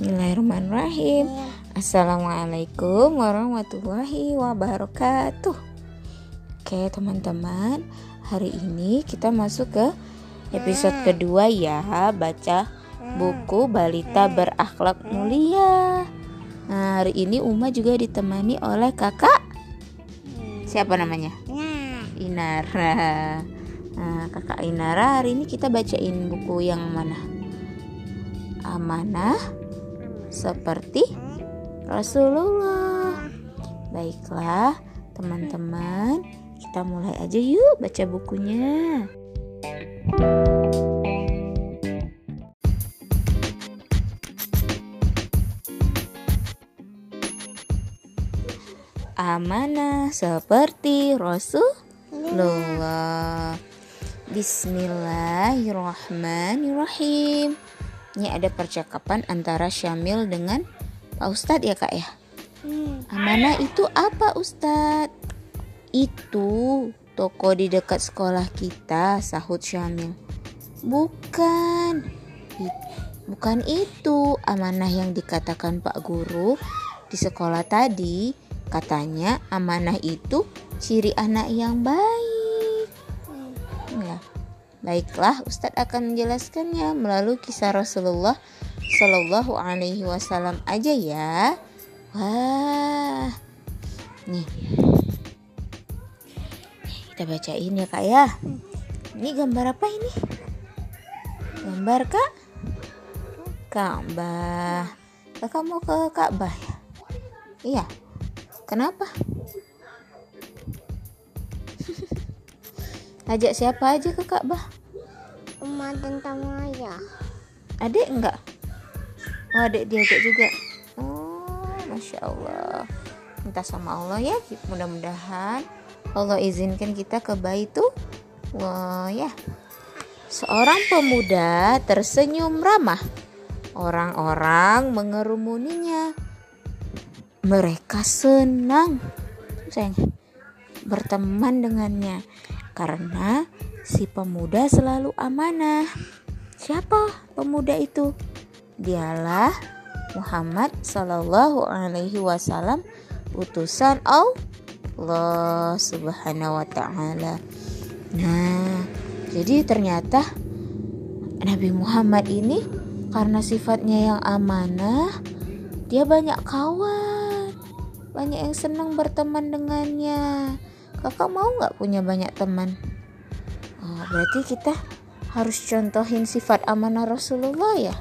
Bismillahirrahmanirrahim. Assalamualaikum warahmatullahi wabarakatuh. Oke, teman-teman, hari ini kita masuk ke episode kedua ya, baca buku Balita Berakhlak Mulia. Nah, hari ini Uma juga ditemani oleh kakak. Siapa namanya? Inara. Nah, kakak Inara hari ini kita bacain buku yang mana? Amanah seperti Rasulullah. Baiklah, teman-teman, kita mulai aja yuk baca bukunya. Amanah seperti Rasulullah. Bismillahirrahmanirrahim. Ini ada percakapan antara Syamil dengan Pak Ustadz ya kak ya. Amanah itu apa Ustadz? Itu toko di dekat sekolah kita, sahut Syamil. Bukan, bukan itu amanah yang dikatakan Pak Guru di sekolah tadi. Katanya amanah itu ciri anak yang baik. Baiklah, Ustadz akan menjelaskannya melalui kisah Rasulullah Shallallahu Alaihi Wasallam aja ya. Wah, nih kita bacain ya kak ya. Ini gambar apa ini? Gambar kak? Ka'bah. Kakak mau ke Ka'bah ya? Iya. Kenapa? Ajak siapa aja ke Ka'bah? Uma tentang Maya. Adik enggak? Oh adik diajak juga. Oh masya Allah. Minta sama Allah ya. Mudah-mudahan Allah izinkan kita ke Baitu. Wah ya. Seorang pemuda tersenyum ramah. Orang-orang mengerumuninya. Mereka senang sayang berteman dengannya karena si pemuda selalu amanah. Siapa pemuda itu? Dialah Muhammad Sallallahu Alaihi Wasallam, utusan Allah Subhanahu Wa Taala. Nah, jadi ternyata Nabi Muhammad ini karena sifatnya yang amanah, dia banyak kawan, banyak yang senang berteman dengannya. Kakak mau nggak punya banyak teman? Oh, berarti kita harus contohin sifat amanah Rasulullah ya,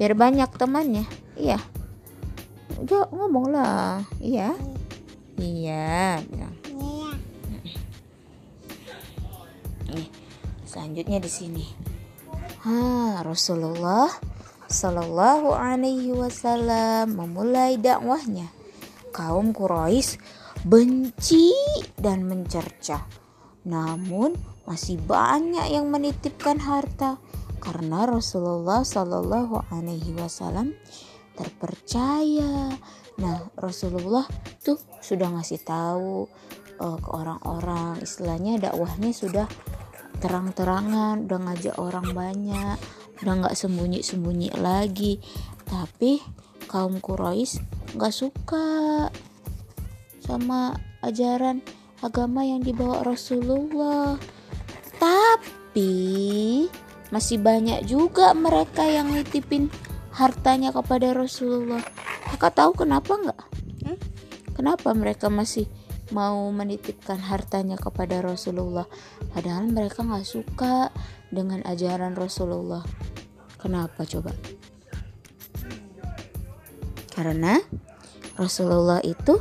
biar banyak temannya. Iya. Jo, ngomong lah. Iya. Iya. bilang. Iya. Nih, selanjutnya di sini. Ha, Rasulullah Sallallahu Alaihi Wasallam memulai dakwahnya. Kaum Quraisy benci dan mencerca. Namun masih banyak yang menitipkan harta karena Rasulullah Sallallahu Alaihi Wasallam terpercaya. Nah, Rasulullah tuh sudah ngasih tahu eh, ke orang-orang, istilahnya dakwahnya sudah terang-terangan, udah ngajak orang banyak, udah nggak sembunyi-sembunyi lagi. Tapi kaum Quraisy nggak suka sama ajaran agama yang dibawa Rasulullah. Tapi masih banyak juga mereka yang nitipin hartanya kepada Rasulullah. Kakak tahu kenapa nggak? Hmm? Kenapa mereka masih mau menitipkan hartanya kepada Rasulullah? Padahal mereka nggak suka dengan ajaran Rasulullah. Kenapa coba? Karena Rasulullah itu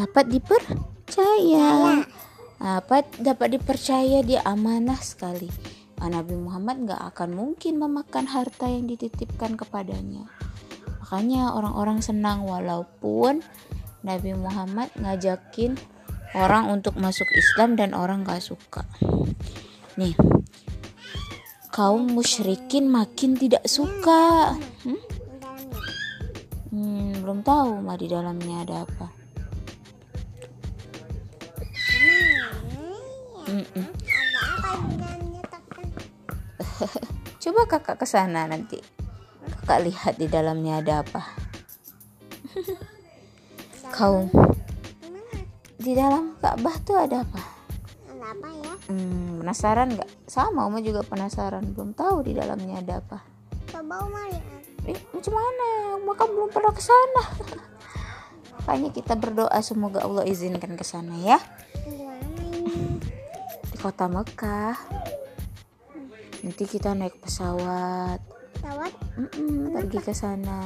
dapat dipercaya. Dapat dapat dipercaya dia amanah sekali. Ah, Nabi Muhammad nggak akan mungkin memakan harta yang dititipkan kepadanya. Makanya orang-orang senang walaupun Nabi Muhammad ngajakin orang untuk masuk Islam dan orang gak suka. Nih, kaum musyrikin makin tidak suka. Hmm? Hmm, belum tahu mah di dalamnya ada apa. Coba kakak ke sana nanti. kakak lihat di dalamnya ada apa. Kau. Gimana? di dalam Ka'bah tuh ada apa? Ada apa ya? hmm, penasaran nggak? Sama Oma juga penasaran. Belum tahu di dalamnya ada apa. Coba Uma lihat. eh, macam mana? Oma kan belum pernah ke sana. Makanya kita berdoa semoga Allah izinkan ke sana ya kota Mekah. Nanti kita naik pesawat. Tawat Mm-mm, pergi ke sana.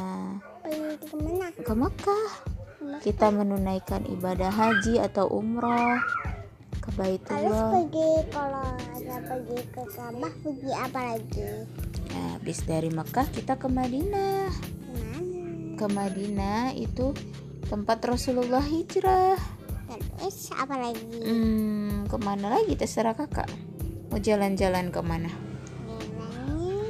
Pergi ke mana? ke Mekah. Kita menunaikan ibadah haji atau umroh ke Harus Baitullah pergi kalau ada pergi ke Ka'bah pergi apa lagi? nah, habis dari Mekah kita ke Madinah. Ke Madinah itu tempat Rasulullah hijrah Terus apa lagi? hmm, ke mana lagi? Terserah kakak. Mau jalan-jalan ke mana? Jalannya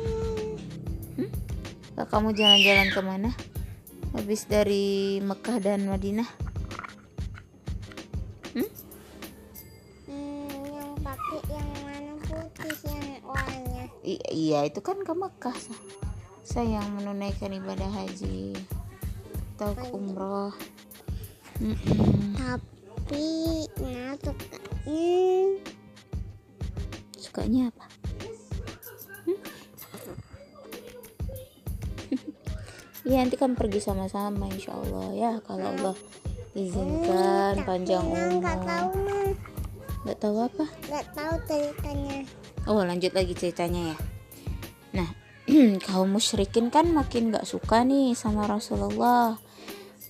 kakak mau jalan-jalan ke mana? Habis dari Mekah dan Madinah. Hmm, yang pakai yang mana putih yang warnanya. I- iya itu kan ke Mekah Sa. sayang menunaikan ibadah haji. Atau umroh. Mm-mm. Tapi nah sukanya sukanya apa? Hmm? Iya nanti kan pergi sama-sama insya Allah ya kalau Allah izinkan panjang nggak tahu umur nggak tahu apa? Nggak tahu ceritanya. Oh lanjut lagi ceritanya ya. Nah kaum musyrikin kan makin gak suka nih sama Rasulullah.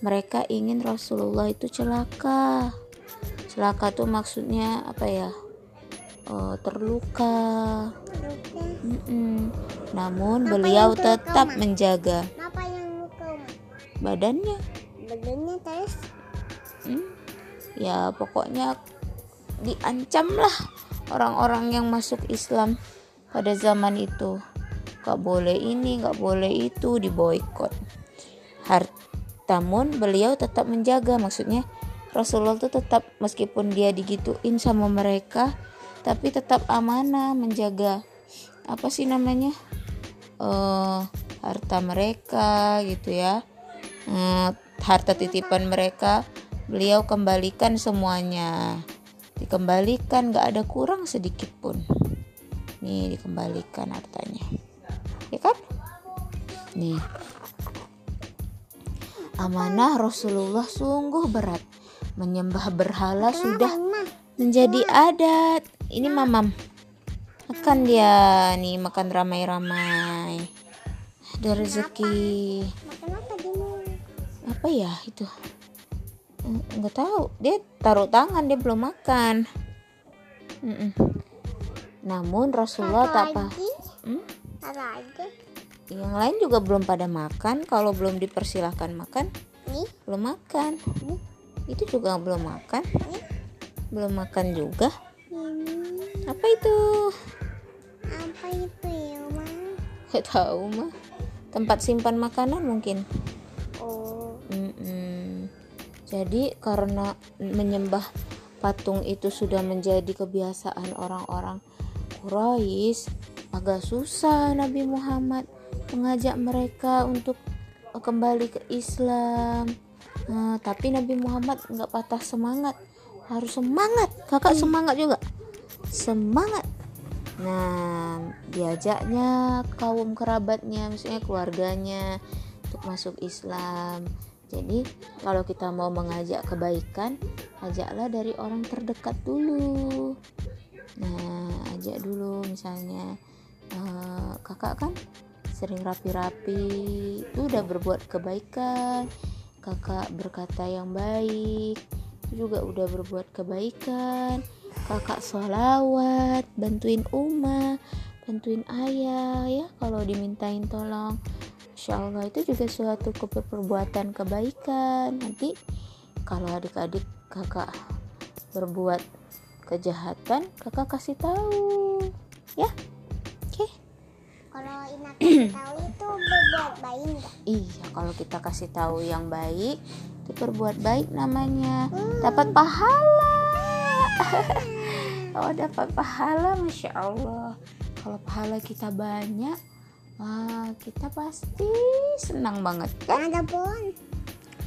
Mereka ingin Rasulullah itu celaka Celaka tuh maksudnya apa ya Eh, Terluka Luka. Mm-mm. Namun Apa beliau tetap Ma? menjaga Apa yang luka badannya Badannya terus Hmm? Ya pokoknya diancam lah orang-orang yang masuk Islam pada zaman itu. Gak boleh ini, gak boleh itu, diboykot. Har- Namun beliau tetap menjaga, maksudnya Rasulullah itu tetap meskipun dia digituin sama mereka, tapi tetap amanah menjaga apa sih namanya eh harta mereka gitu ya, Eh, harta titipan mereka beliau kembalikan semuanya. Dikembalikan gak ada kurang sedikit pun. Nih dikembalikan hartanya. Ya kan? Nih. Amanah Rasulullah sungguh berat menyembah berhala sudah menjadi adat. Ini mamam. Makan dia nih makan ramai-ramai. Ada rezeki. Makan apa ya itu? Eh, nggak tahu. Dia taruh tangan dia belum makan. Mm-mm. namun Rasulullah tak apa? Hmm? Yang lain juga belum pada makan. Kalau belum dipersilahkan makan Nih, belum makan. Hmm. Itu juga belum makan nih. belum makan juga Ini apa itu apa itu ya Uma? nggak tahu mah tempat simpan makanan mungkin Oh, Mm-mm. Jadi karena menyembah patung itu sudah menjadi kebiasaan orang-orang Quraisy, agak susah Nabi Muhammad mengajak mereka untuk kembali ke Islam. Nah, tapi Nabi Muhammad nggak patah semangat, harus semangat. Kakak semangat juga, semangat. Nah, diajaknya kaum kerabatnya, misalnya keluarganya untuk masuk Islam. Jadi, kalau kita mau mengajak kebaikan, ajaklah dari orang terdekat dulu. Nah, ajak dulu misalnya eh, kakak kan sering rapi-rapi, itu udah berbuat kebaikan. Kakak berkata yang baik, juga udah berbuat kebaikan. Kakak sholawat, bantuin Uma, bantuin ayah ya kalau dimintain tolong. Insya itu juga suatu ke- perbuatan kebaikan. Nanti kalau adik-adik kakak berbuat kejahatan, kakak kasih tahu. Ya, oke. Kalau Ina kasih tahu itu berbuat baik enggak? Iya, kalau kita kasih tahu yang baik, itu berbuat baik namanya. Dapat pahala. oh, dapat pahala, masya Allah. Kalau pahala kita banyak, Wah, kita pasti senang banget kan? Ada pohon.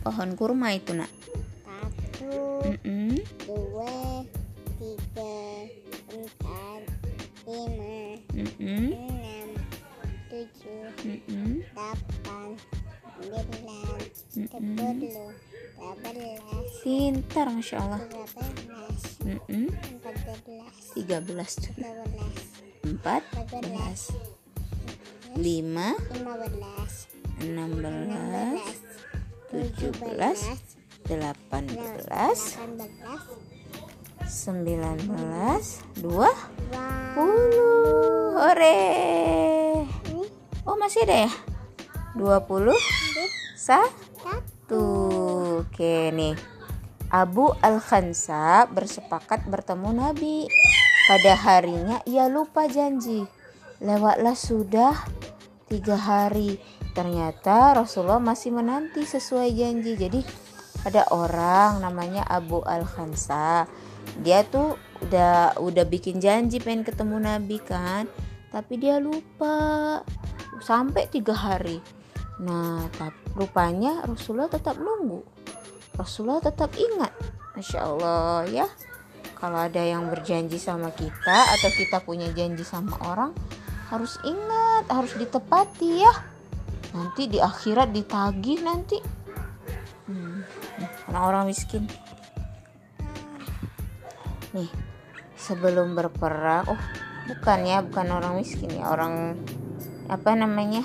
Pohon kurma itu nak. Satu, Mm-mm. dua, tiga, empat, lima, Mm-mm. enam, tujuh, delapan, sembilan, sepuluh, belas, Pintar, masya Allah. tiga belas, empat belas, 13 tuh. tiga belas, 14 5 lima belas, 16 enam belas, 17 18 delapan belas, 19 20 wah, Hore. ini Oh masih ada ya? 20 Satu. Oke nih. Abu Al-Khansa bersepakat bertemu Nabi. Pada harinya ia lupa janji. Lewatlah sudah tiga hari. Ternyata Rasulullah masih menanti sesuai janji. Jadi ada orang namanya Abu Al-Khansa. Dia tuh udah udah bikin janji pengen ketemu Nabi kan? Tapi dia lupa Sampai tiga hari Nah, rupanya Rasulullah tetap nunggu. Rasulullah tetap ingat. Masya Allah ya. Kalau ada yang berjanji sama kita atau kita punya janji sama orang, harus ingat, harus ditepati ya. Nanti di akhirat ditagih nanti. Hmm, orang-orang miskin. Nih, sebelum berperang, oh bukan ya, bukan orang miskin ya, orang apa namanya?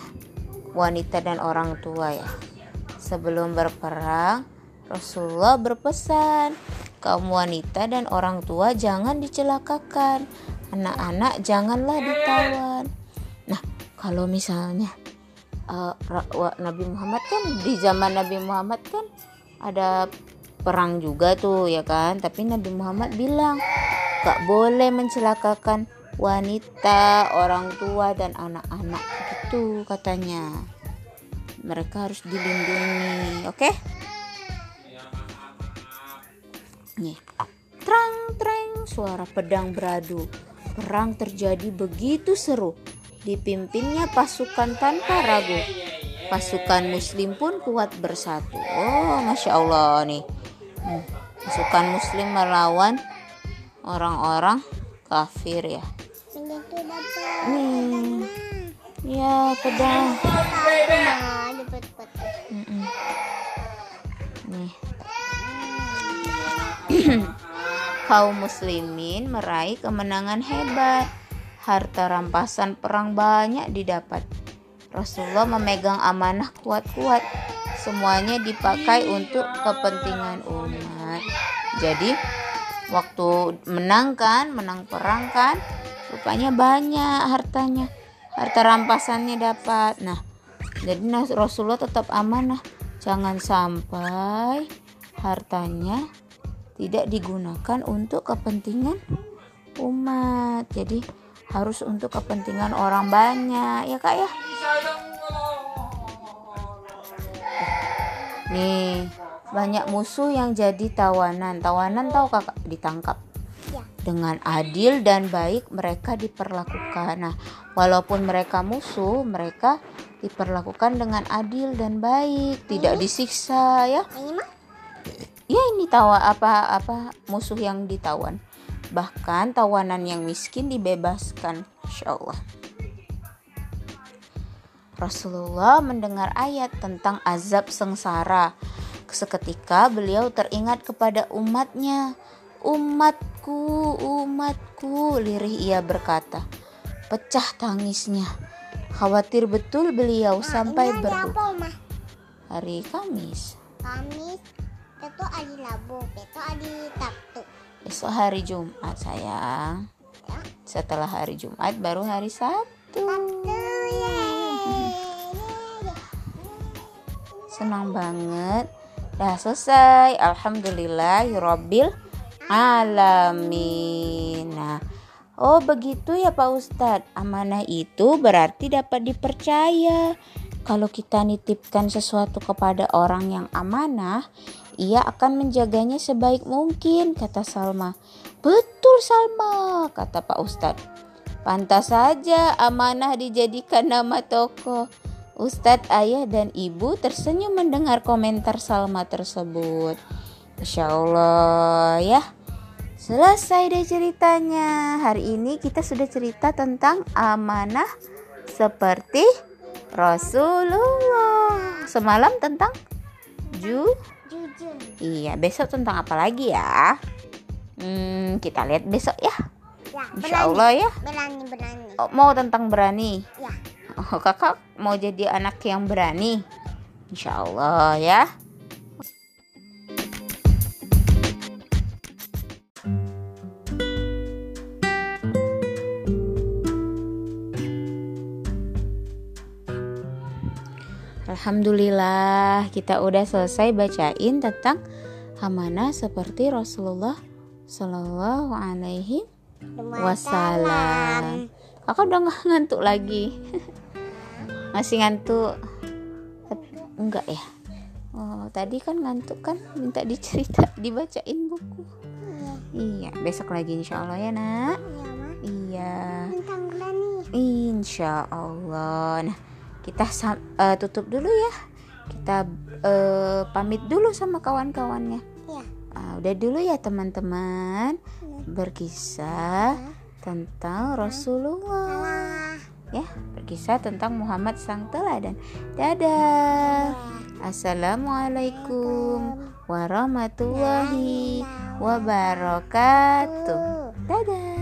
wanita dan orang tua ya. Sebelum berperang, Rasulullah berpesan, kaum wanita dan orang tua jangan dicelakakan. Anak-anak janganlah ditawan. Nah, kalau misalnya uh, Nabi Muhammad kan di zaman Nabi Muhammad kan ada perang juga tuh ya kan, tapi Nabi Muhammad bilang gak boleh mencelakakan wanita, orang tua dan anak-anak gitu katanya. Mereka harus dilindungi, oke? Nih, trang treng suara pedang beradu. Perang terjadi begitu seru. Dipimpinnya pasukan tanpa ragu. Pasukan muslim pun kuat bersatu. Oh, masya Allah nih. Hmm, Pasukan muslim melawan orang-orang kafir ya. Nih, ya pedang. Nih. Kaum muslimin meraih kemenangan hebat. Harta rampasan perang banyak didapat. Rasulullah memegang amanah kuat-kuat. Semuanya dipakai untuk kepentingan umat. Jadi waktu menang kan, menang perang kan, rupanya banyak hartanya. Harta rampasannya dapat. Nah, jadi Rasulullah tetap amanah. Jangan sampai hartanya tidak digunakan untuk kepentingan umat. Jadi harus untuk kepentingan orang banyak, ya Kak ya. Nih, banyak musuh yang jadi tawanan. Tawanan tahu Kakak ditangkap. Dengan adil dan baik mereka diperlakukan. Nah, walaupun mereka musuh, mereka diperlakukan dengan adil dan baik, tidak disiksa ya. Ini mah Ya ini tawa apa apa musuh yang ditawan. Bahkan tawanan yang miskin dibebaskan. Insya Allah. Rasulullah mendengar ayat tentang azab sengsara. Seketika beliau teringat kepada umatnya. Umatku, umatku, lirih ia berkata. Pecah tangisnya. Khawatir betul beliau sampai berdoa. apa, Mah? Hari Kamis. Kamis, itu hari Rabu, itu hari Sabtu. Besok hari Jumat sayang. Ya. Setelah hari Jumat baru hari Sabtu. Sabtu. Senang banget. Dah selesai. Alhamdulillah Rabbil alamin. Nah, oh begitu ya Pak Ustadz. Amanah itu berarti dapat dipercaya. Kalau kita nitipkan sesuatu kepada orang yang amanah, ia akan menjaganya sebaik mungkin, kata Salma. Betul Salma, kata Pak Ustadz. Pantas saja amanah dijadikan nama toko. Ustadz, ayah, dan ibu tersenyum mendengar komentar Salma tersebut. Masya Allah ya. Selesai deh ceritanya. Hari ini kita sudah cerita tentang amanah seperti Rasulullah. Semalam tentang ju Jujur. Iya, besok tentang apa lagi ya? Hmm, kita lihat besok ya. Ya, Insya Allah ya. Berani, berani. Oh, mau tentang berani. Ya. Oh, kakak mau jadi anak yang berani. Insya Allah ya. Alhamdulillah kita udah selesai bacain tentang amanah seperti Rasulullah Shallallahu Alaihi Wasallam. Kakak udah nggak ngantuk lagi? Masih ngantuk? Enggak ya? Oh tadi kan ngantuk kan minta dicerita dibacain buku. Iya besok lagi insya Allah ya nak. Ya, Ma. Iya insya Allah. Nah kita eh, tutup dulu ya. Kita eh, pamit dulu sama kawan-kawannya. Ya. Ah, udah dulu ya teman-teman. Berkisah tentang Rasulullah. Ya berkisah tentang Muhammad sang teladan. Dadah. Assalamualaikum warahmatullahi wabarakatuh. Dadah